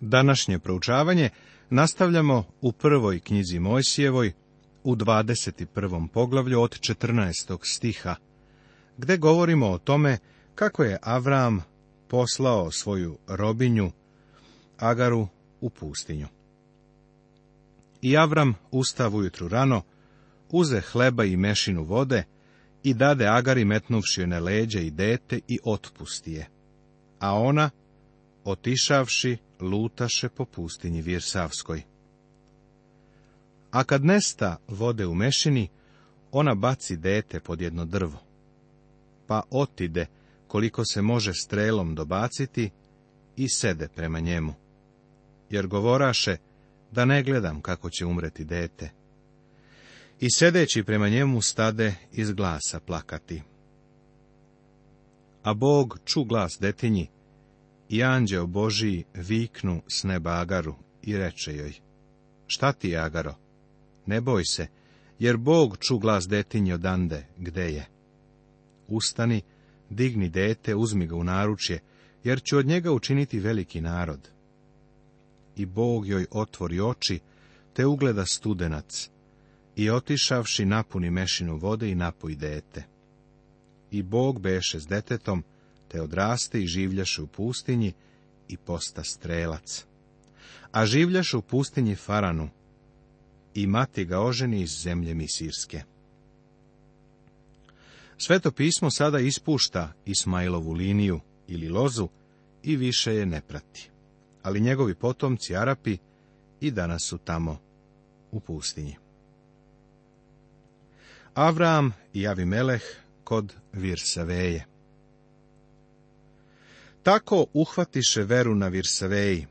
Današnje proučavanje nastavljamo u prvoj knjizi Mojsijevoj u 21. poglavlju od 14. stiha, gde govorimo o tome kako je Avram poslao svoju robinju Agaru u pustinju. I Avram ustav ujutru rano, uze hleba i mešinu vode i dade Agari metnuvši na leđe i dete i otpusti je. A ona, otišavši, lutaše po pustinji Virsavskoj. A kad nesta vode u mešini, ona baci dete pod jedno drvo. Pa otide, koliko se može strelom dobaciti, i sede prema njemu. Jer govoraše, da ne gledam kako će umreti dete. I sedeći prema njemu stade iz glasa plakati. A Bog ču glas detinji i anđeo Božiji viknu s neba Agaru i reče joj, šta ti Agaro? Ne boj se, jer Bog ču glas detinje odande, gde je. Ustani, digni dete, uzmi ga u naručje, jer ću od njega učiniti veliki narod. I Bog joj otvori oči, te ugleda studenac, i otišavši napuni mešinu vode i napoji dete. I Bog beše s detetom, te odraste i življaše u pustinji i posta strelac. A življaš u pustinji Faranu i mati ga oženi iz zemlje Misirske. Sveto pismo sada ispušta Ismailovu liniju ili lozu i više je ne prati. Ali njegovi potomci Arapi i danas su tamo u pustinji. Avram i Avimeleh kod Virsaveje. Tako uhvatiše veru na Virsaveji.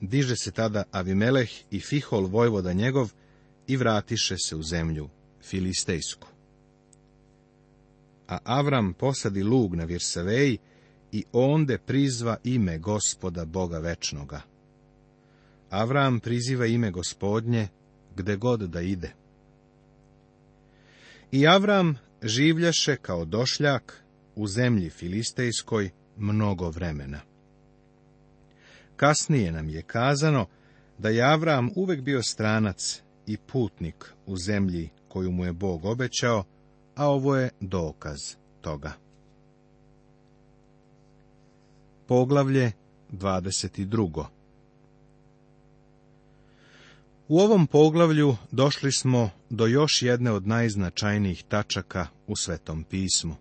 Diže se tada Avimeleh i Fihol vojvoda njegov i vratiše se u zemlju Filistejsku. A Avram posadi lug na Virsaveji i onde prizva ime gospoda Boga večnoga. Avram priziva ime gospodnje gde god da ide. I Avram življaše kao došljak u zemlji Filistejskoj, mnogo vremena. Kasnije nam je kazano da Javram Avram uvek bio stranac i putnik u zemlji koju mu je Bog obećao, a ovo je dokaz toga. Poglavlje 22. U ovom poglavlju došli smo do još jedne od najznačajnijih tačaka u Svetom pismu.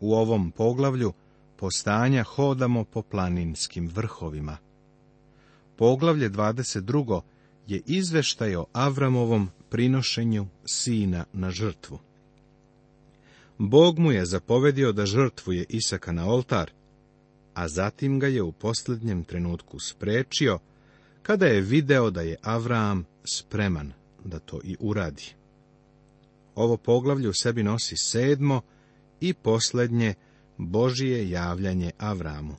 U ovom poglavlju postanja hodamo po planinskim vrhovima. Poglavlje 22. je izveštaj o Avramovom prinošenju sina na žrtvu. Bog mu je zapovedio da žrtvuje Isaka na oltar, a zatim ga je u posljednjem trenutku sprečio, kada je video da je Avram spreman da to i uradi. Ovo poglavlje u sebi nosi sedmo i posljednje Božije javljanje Avramu.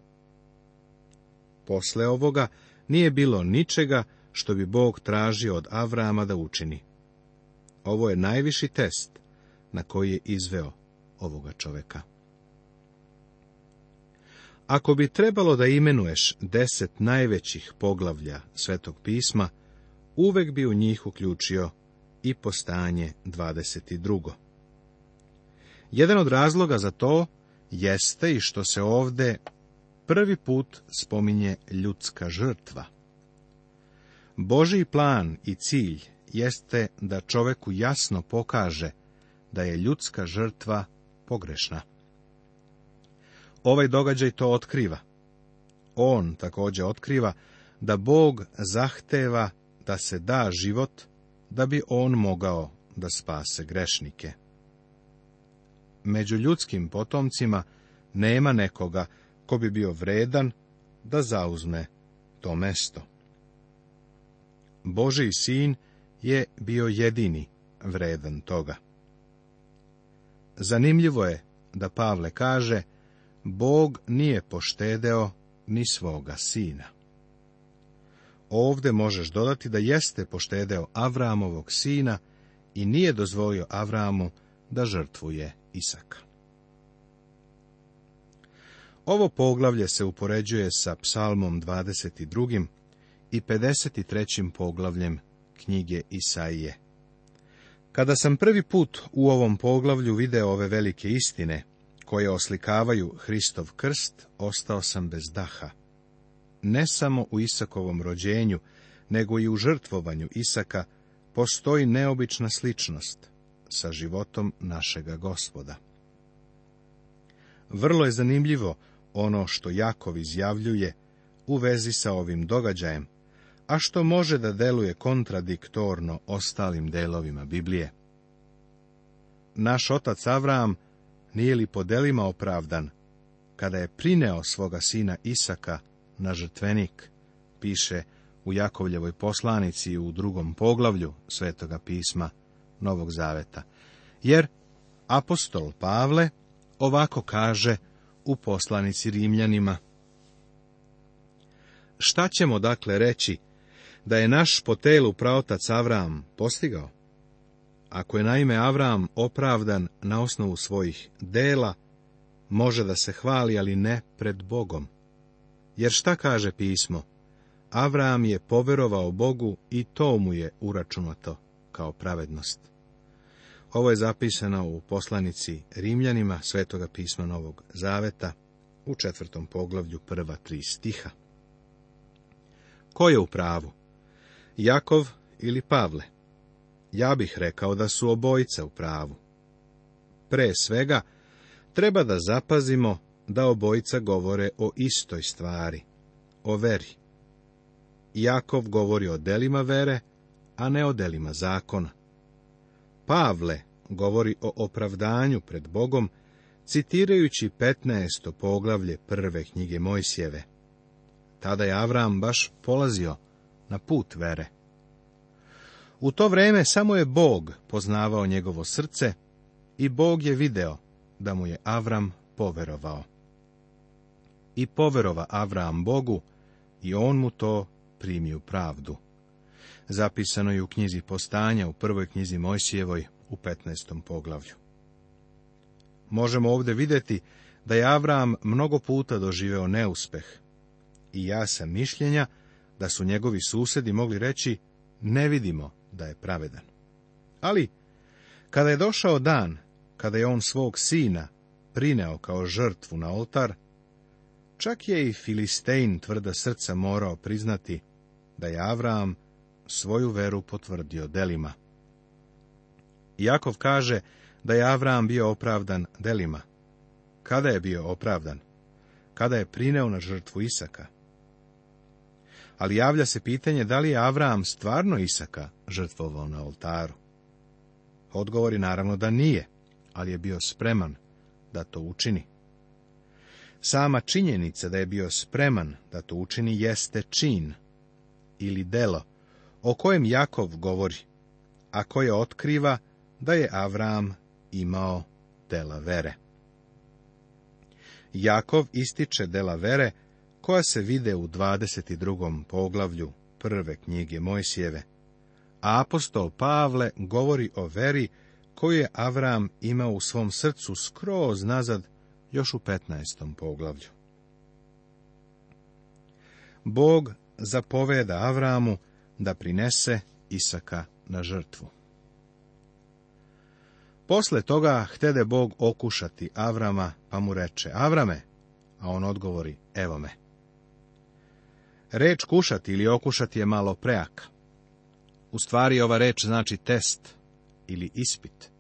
Posle ovoga nije bilo ničega što bi Bog tražio od Avrama da učini. Ovo je najviši test na koji je izveo ovoga čoveka. Ako bi trebalo da imenuješ deset najvećih poglavlja Svetog pisma, uvek bi u njih uključio i postanje 22. Jedan od razloga za to jeste i što se ovde prvi put spominje ljudska žrtva. Boži plan i cilj jeste da čoveku jasno pokaže da je ljudska žrtva pogrešna. Ovaj događaj to otkriva. On također otkriva da Bog zahteva da se da život da bi on mogao da spase grešnike među ljudskim potomcima nema nekoga ko bi bio vredan da zauzme to mesto. Boži sin je bio jedini vredan toga. Zanimljivo je da Pavle kaže, Bog nije poštedeo ni svoga sina. Ovde možeš dodati da jeste poštedeo Avramovog sina i nije dozvolio Avramu da žrtvuje Isaka. Ovo poglavlje se upoređuje sa psalmom 22. i 53. poglavljem knjige Isaije. Kada sam prvi put u ovom poglavlju video ove velike istine, koje oslikavaju Hristov krst, ostao sam bez daha. Ne samo u Isakovom rođenju, nego i u žrtvovanju Isaka postoji neobična sličnost sa životom našega gospoda. Vrlo je zanimljivo ono što Jakov izjavljuje u vezi sa ovim događajem, a što može da deluje kontradiktorno ostalim delovima Biblije. Naš otac Avram nije li po delima opravdan, kada je prineo svoga sina Isaka na žrtvenik, piše u Jakovljevoj poslanici u drugom poglavlju Svetoga pisma, Novog Zaveta. Jer apostol Pavle ovako kaže u poslanici Rimljanima. Šta ćemo dakle reći da je naš po telu praotac Avram postigao? Ako je naime Avram opravdan na osnovu svojih dela, može da se hvali, ali ne pred Bogom. Jer šta kaže pismo? Avram je poverovao Bogu i to mu je uračunato kao pravednost. Ovo je zapisano u poslanici Rimljanima Svetoga pisma Novog Zaveta u četvrtom poglavlju prva tri stiha. Ko je u pravu? Jakov ili Pavle? Ja bih rekao da su obojica u pravu. Pre svega, treba da zapazimo da obojica govore o istoj stvari, o veri. Jakov govori o delima vere, a ne o delima zakona. Pavle govori o opravdanju pred Bogom, citirajući 15. poglavlje prve knjige Mojsijeve. Tada je Avram baš polazio na put vere. U to vreme samo je Bog poznavao njegovo srce i Bog je video da mu je Avram poverovao. I poverova Avram Bogu i on mu to primi u pravdu zapisano je u knjizi postanja u prvoj knjizi Mojsijevoj u 15. poglavlju. Možemo ovdje vidjeti da je Avram mnogo puta doživeo neuspeh i ja sam mišljenja da su njegovi susedi mogli reći ne vidimo da je pravedan. Ali, kada je došao dan, kada je on svog sina prineo kao žrtvu na oltar, čak je i Filistein tvrda srca morao priznati da je Avram svoju veru potvrdio delima. Jakov kaže da je Avram bio opravdan delima. Kada je bio opravdan? Kada je prineo na žrtvu Isaka? Ali javlja se pitanje da li je Avram stvarno Isaka žrtvovao na oltaru. Odgovor je naravno da nije, ali je bio spreman da to učini. Sama činjenica da je bio spreman da to učini jeste čin ili delo o kojem Jakov govori, a koje otkriva da je Avram imao delavere. Jakov ističe delavere koja se vide u 22. poglavlju prve knjige Mojsijeve, a apostol Pavle govori o veri koju je Avram imao u svom srcu skroz nazad još u 15. poglavlju. Bog zapoveda Avramu da prinese Isaka na žrtvu. Posle toga htede Bog okušati Avrama, pa mu reče, Avrame, a on odgovori, evo me. Reč kušati ili okušati je malo preak. U stvari ova reč znači test ili ispit.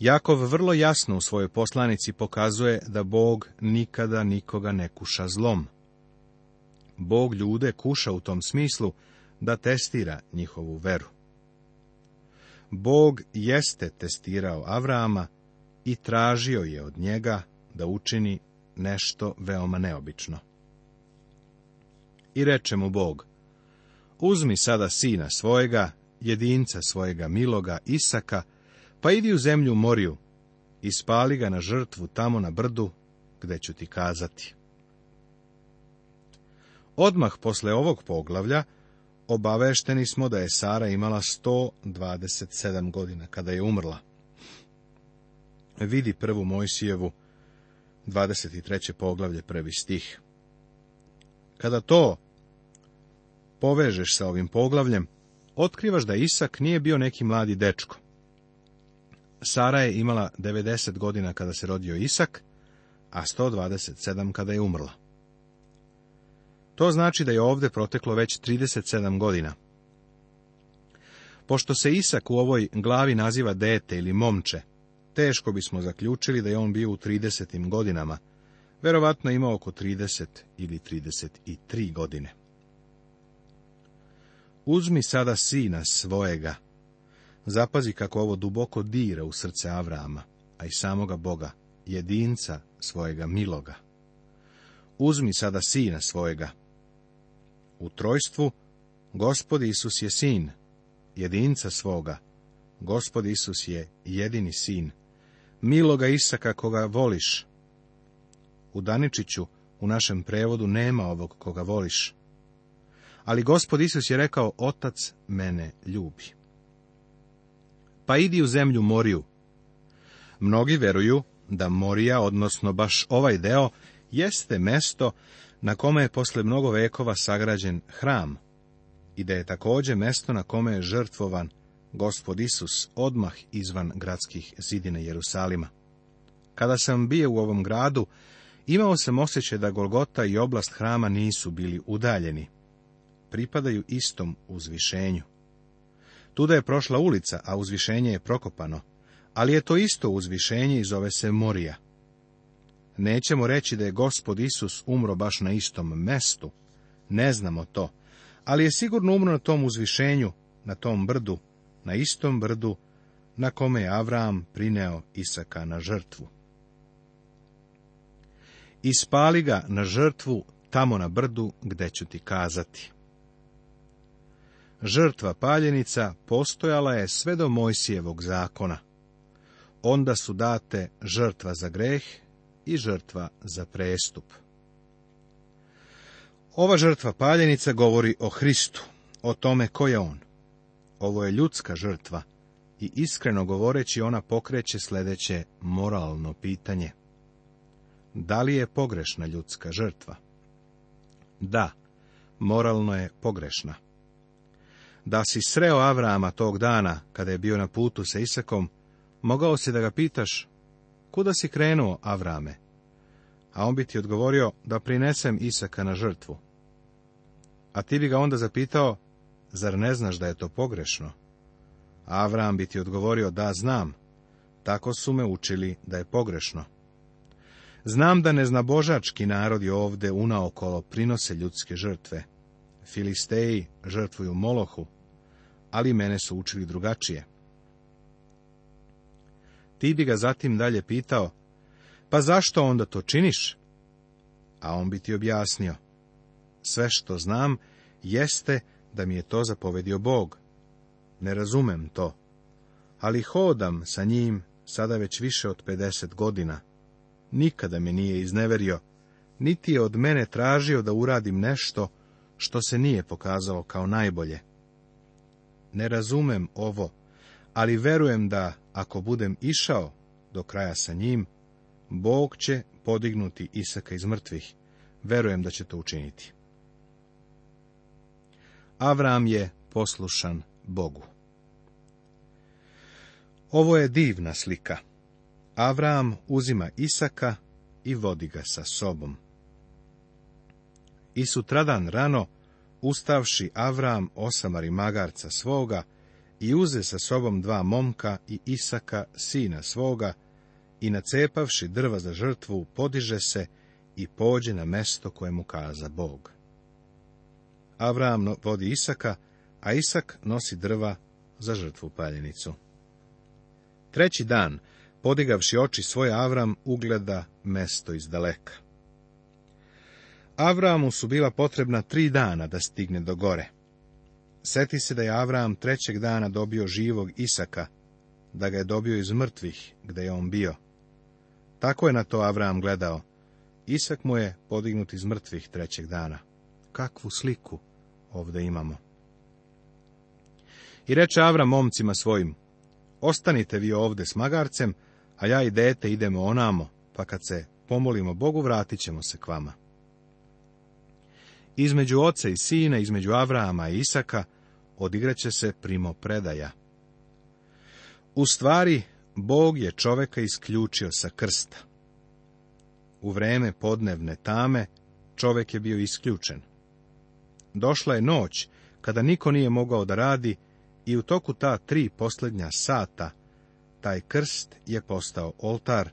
Jakov vrlo jasno u svojoj poslanici pokazuje da Bog nikada nikoga ne kuša zlom. Bog ljude kuša u tom smislu da testira njihovu veru. Bog jeste testirao Avrama i tražio je od njega da učini nešto veoma neobično. I reče mu Bog, uzmi sada sina svojega, jedinca svojega miloga Isaka, pa idi u zemlju Moriju i spali ga na žrtvu tamo na brdu, gde ću ti kazati. Odmah posle ovog poglavlja obavešteni smo da je Sara imala 127 godina kada je umrla. Vidi prvu Mojsijevu, 23. poglavlje, prvi stih. Kada to povežeš sa ovim poglavljem, otkrivaš da Isak nije bio neki mladi dečko. Sara je imala 90 godina kada se rodio Isak, a 127 kada je umrla. To znači da je ovdje proteklo već 37 godina. Pošto se Isak u ovoj glavi naziva dete ili momče, teško bismo zaključili da je on bio u 30. godinama. Verovatno imao oko 30 ili 33 godine. Uzmi sada sina svojega. Zapazi kako ovo duboko dira u srce Avrama, a i samoga Boga, jedinca svojega miloga. Uzmi sada sina svojega, u trojstvu, gospod Isus je sin, jedinca svoga, gospod Isus je jedini sin. Milo ga Isaka koga voliš. U Daničiću, u našem prevodu, nema ovog koga voliš. Ali gospod Isus je rekao, otac mene ljubi. Pa idi u zemlju Moriju. Mnogi veruju da Morija, odnosno baš ovaj deo, jeste mesto na kome je posle mnogo vekova sagrađen hram i da je također mesto na kome je žrtvovan gospod Isus odmah izvan gradskih zidina Jerusalima. Kada sam bio u ovom gradu, imao sam osjećaj da Golgota i oblast hrama nisu bili udaljeni. Pripadaju istom uzvišenju. Tuda je prošla ulica, a uzvišenje je prokopano, ali je to isto uzvišenje i zove se Morija. Nećemo reći da je gospod Isus umro baš na istom mestu. Ne znamo to, ali je sigurno umro na tom uzvišenju, na tom brdu, na istom brdu na kome je Avram prineo Isaka na žrtvu. Ispali ga na žrtvu tamo na brdu gde ću ti kazati. Žrtva paljenica postojala je sve do Mojsijevog zakona. Onda su date žrtva za greh i žrtva za prestup. Ova žrtva paljenica govori o Hristu, o tome ko je on. Ovo je ljudska žrtva i iskreno govoreći ona pokreće sljedeće moralno pitanje. Da li je pogrešna ljudska žrtva? Da, moralno je pogrešna. Da si sreo Avrama tog dana, kada je bio na putu sa Isakom, mogao si da ga pitaš, kuda si krenuo, Avrame? A on bi ti odgovorio, da prinesem Isaka na žrtvu. A ti bi ga onda zapitao, zar ne znaš da je to pogrešno? A Avram bi ti odgovorio, da znam, tako su me učili da je pogrešno. Znam da neznabožački narodi ovde unaokolo prinose ljudske žrtve. Filisteji žrtvuju Molohu, ali mene su učili drugačije. Ti bi ga zatim dalje pitao, pa zašto onda to činiš? A on bi ti objasnio, sve što znam jeste da mi je to zapovedio Bog. Ne razumem to, ali hodam sa njim sada već više od 50 godina. Nikada me nije izneverio, niti je od mene tražio da uradim nešto što se nije pokazalo kao najbolje. Ne razumem ovo, ali verujem da ako budem išao do kraja sa njim, Bog će podignuti Isaka iz mrtvih. Verujem da će to učiniti. Avram je poslušan Bogu. Ovo je divna slika. Avram uzima Isaka i vodi ga sa sobom. I sutradan rano, ustavši Avram osamari magarca svoga, i uze sa sobom dva momka i Isaka, sina svoga, i nacepavši drva za žrtvu, podiže se i pođe na mesto koje mu kaza Bog. Avram vodi Isaka, a Isak nosi drva za žrtvu paljenicu. Treći dan, podigavši oči svoje, Avram ugleda mesto iz daleka. Avramu su bila potrebna tri dana da stigne do gore. Seti se da je Avram trećeg dana dobio živog Isaka, da ga je dobio iz mrtvih, gde je on bio. Tako je na to Avram gledao. Isak mu je podignut iz mrtvih trećeg dana. Kakvu sliku ovde imamo? I reče Avram momcima svojim, ostanite vi ovde s magarcem, a ja i dete idemo onamo, pa kad se pomolimo Bogu, vratit ćemo se k vama. Između oca i sina, između avrama i Isaka, odigraće se predaja. U stvari, Bog je čoveka isključio sa krsta. U vreme podnevne tame čovek je bio isključen. Došla je noć, kada niko nije mogao da radi, i u toku ta tri posljednja sata, taj krst je postao oltar,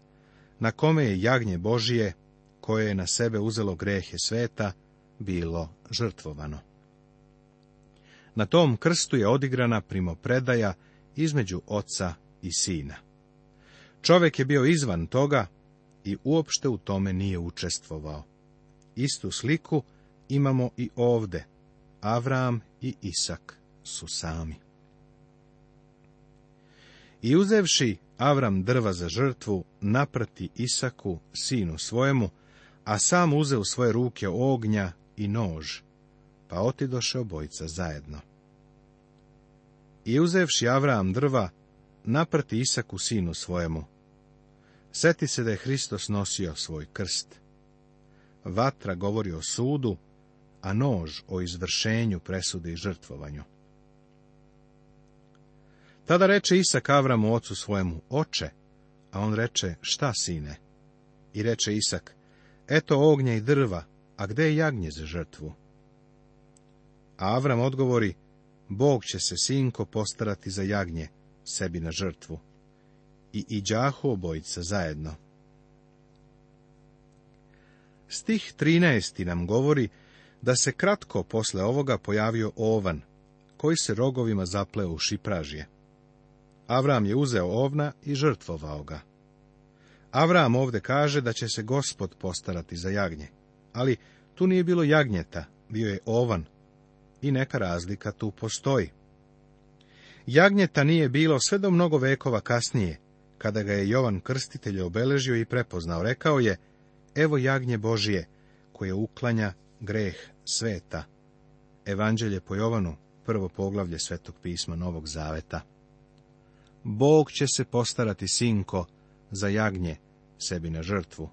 na kome je jagnje Božije, koje je na sebe uzelo grehe sveta, bilo žrtvovano. Na tom krstu je odigrana primopredaja između oca i sina. Čovjek je bio izvan toga i uopšte u tome nije učestvovao. Istu sliku imamo i ovde. Avram i Isak su sami. I uzevši Avram drva za žrtvu, naprati Isaku, sinu svojemu, a sam uze u svoje ruke ognja i nož pa otidoše obojica zajedno. I uzevši Avram drva, naprti u sinu svojemu. Seti se da je Hristos nosio svoj krst. Vatra govori o sudu, a nož o izvršenju presude i žrtvovanju. Tada reče Isak Avramu ocu svojemu, oče, a on reče, šta sine? I reče Isak, eto ognja i drva, a gde je jagnje za žrtvu? A Avram odgovori, Bog će se, sinko, postarati za jagnje, sebi na žrtvu. I iđahu obojica zajedno. Stih 13. nam govori da se kratko posle ovoga pojavio ovan, koji se rogovima zapleo u šipražje. Avram je uzeo ovna i žrtvovao ga. Avram ovde kaže da će se gospod postarati za jagnje, ali tu nije bilo jagnjeta, bio je ovan, i neka razlika tu postoji. Jagnjeta nije bilo sve do mnogo vekova kasnije, kada ga je Jovan Krstitelj obeležio i prepoznao, rekao je, evo jagnje Božije, koje uklanja greh sveta. Evanđelje po Jovanu, prvo poglavlje Svetog pisma Novog Zaveta. Bog će se postarati, sinko, za jagnje, sebi na žrtvu.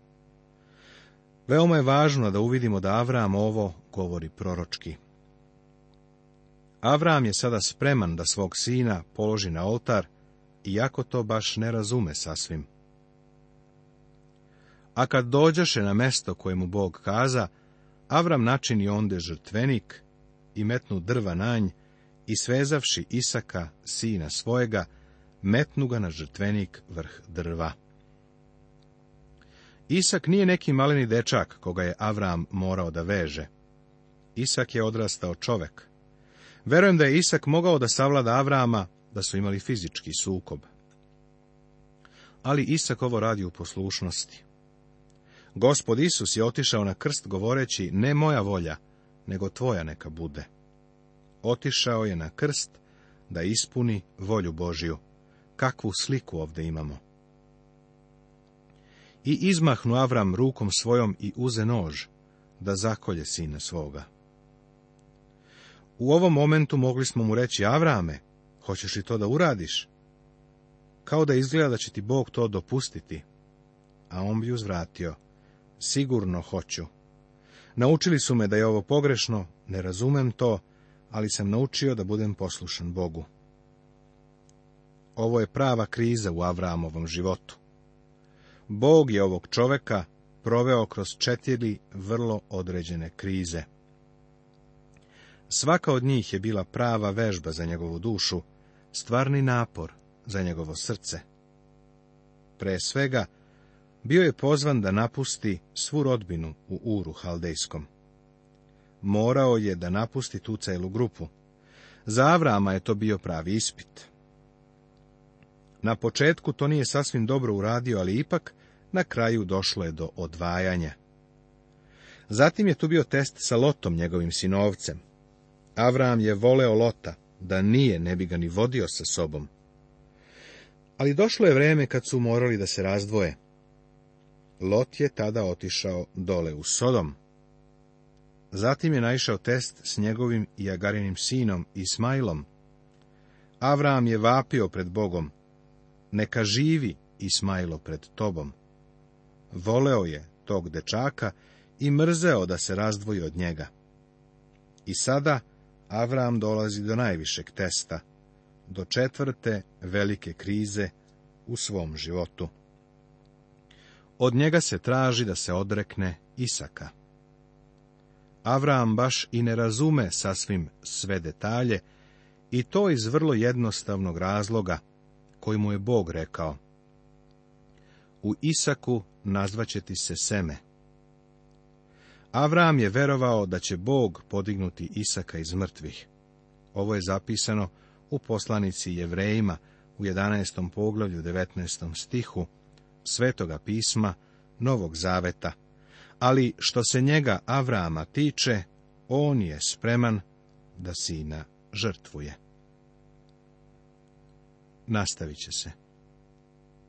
Veoma je važno da uvidimo da Avram ovo govori proročki. Avram je sada spreman da svog sina položi na oltar, iako to baš ne razume sasvim. A kad dođaše na mesto koje mu Bog kaza, Avram načini onde žrtvenik i metnu drva na nj i svezavši Isaka, sina svojega, metnu ga na žrtvenik vrh drva. Isak nije neki maleni dečak koga je Avram morao da veže. Isak je odrastao čovek, Verujem da je Isak mogao da savlada Avrama, da su imali fizički sukob. Ali Isak ovo radi u poslušnosti. Gospod Isus je otišao na krst govoreći, ne moja volja, nego tvoja neka bude. Otišao je na krst da ispuni volju Božiju. Kakvu sliku ovde imamo? I izmahnu Avram rukom svojom i uze nož, da zakolje sina svoga. U ovom momentu mogli smo mu reći, Avrame, hoćeš li to da uradiš? Kao da izgleda da će ti Bog to dopustiti. A on bi uzvratio, sigurno hoću. Naučili su me da je ovo pogrešno, ne razumem to, ali sam naučio da budem poslušan Bogu. Ovo je prava kriza u Avramovom životu. Bog je ovog čoveka proveo kroz četiri vrlo određene krize. Svaka od njih je bila prava vežba za njegovu dušu, stvarni napor za njegovo srce. Pre svega, bio je pozvan da napusti svu rodbinu u Uru Haldejskom. Morao je da napusti tu celu grupu. Za Avrama je to bio pravi ispit. Na početku to nije sasvim dobro uradio, ali ipak na kraju došlo je do odvajanja. Zatim je tu bio test sa Lotom, njegovim sinovcem. Avram je voleo Lota, da nije, ne bi ga ni vodio sa sobom. Ali došlo je vreme kad su morali da se razdvoje. Lot je tada otišao dole u Sodom. Zatim je naišao test s njegovim i Agarinim sinom Ismailom. Avram je vapio pred Bogom. Neka živi Ismailo pred tobom. Voleo je tog dečaka i mrzeo da se razdvoji od njega. I sada Avram dolazi do najvišeg testa, do četvrte velike krize u svom životu. Od njega se traži da se odrekne Isaka. Avram baš i ne razume sasvim sve detalje i to iz vrlo jednostavnog razloga koji mu je Bog rekao. U Isaku nazvaće ti se seme. Avram je verovao da će Bog podignuti Isaka iz mrtvih. Ovo je zapisano u poslanici Jevrejima u 11. poglavlju 19. stihu Svetoga pisma Novog Zaveta. Ali što se njega Avrama tiče, on je spreman da sina žrtvuje. Nastavit će se.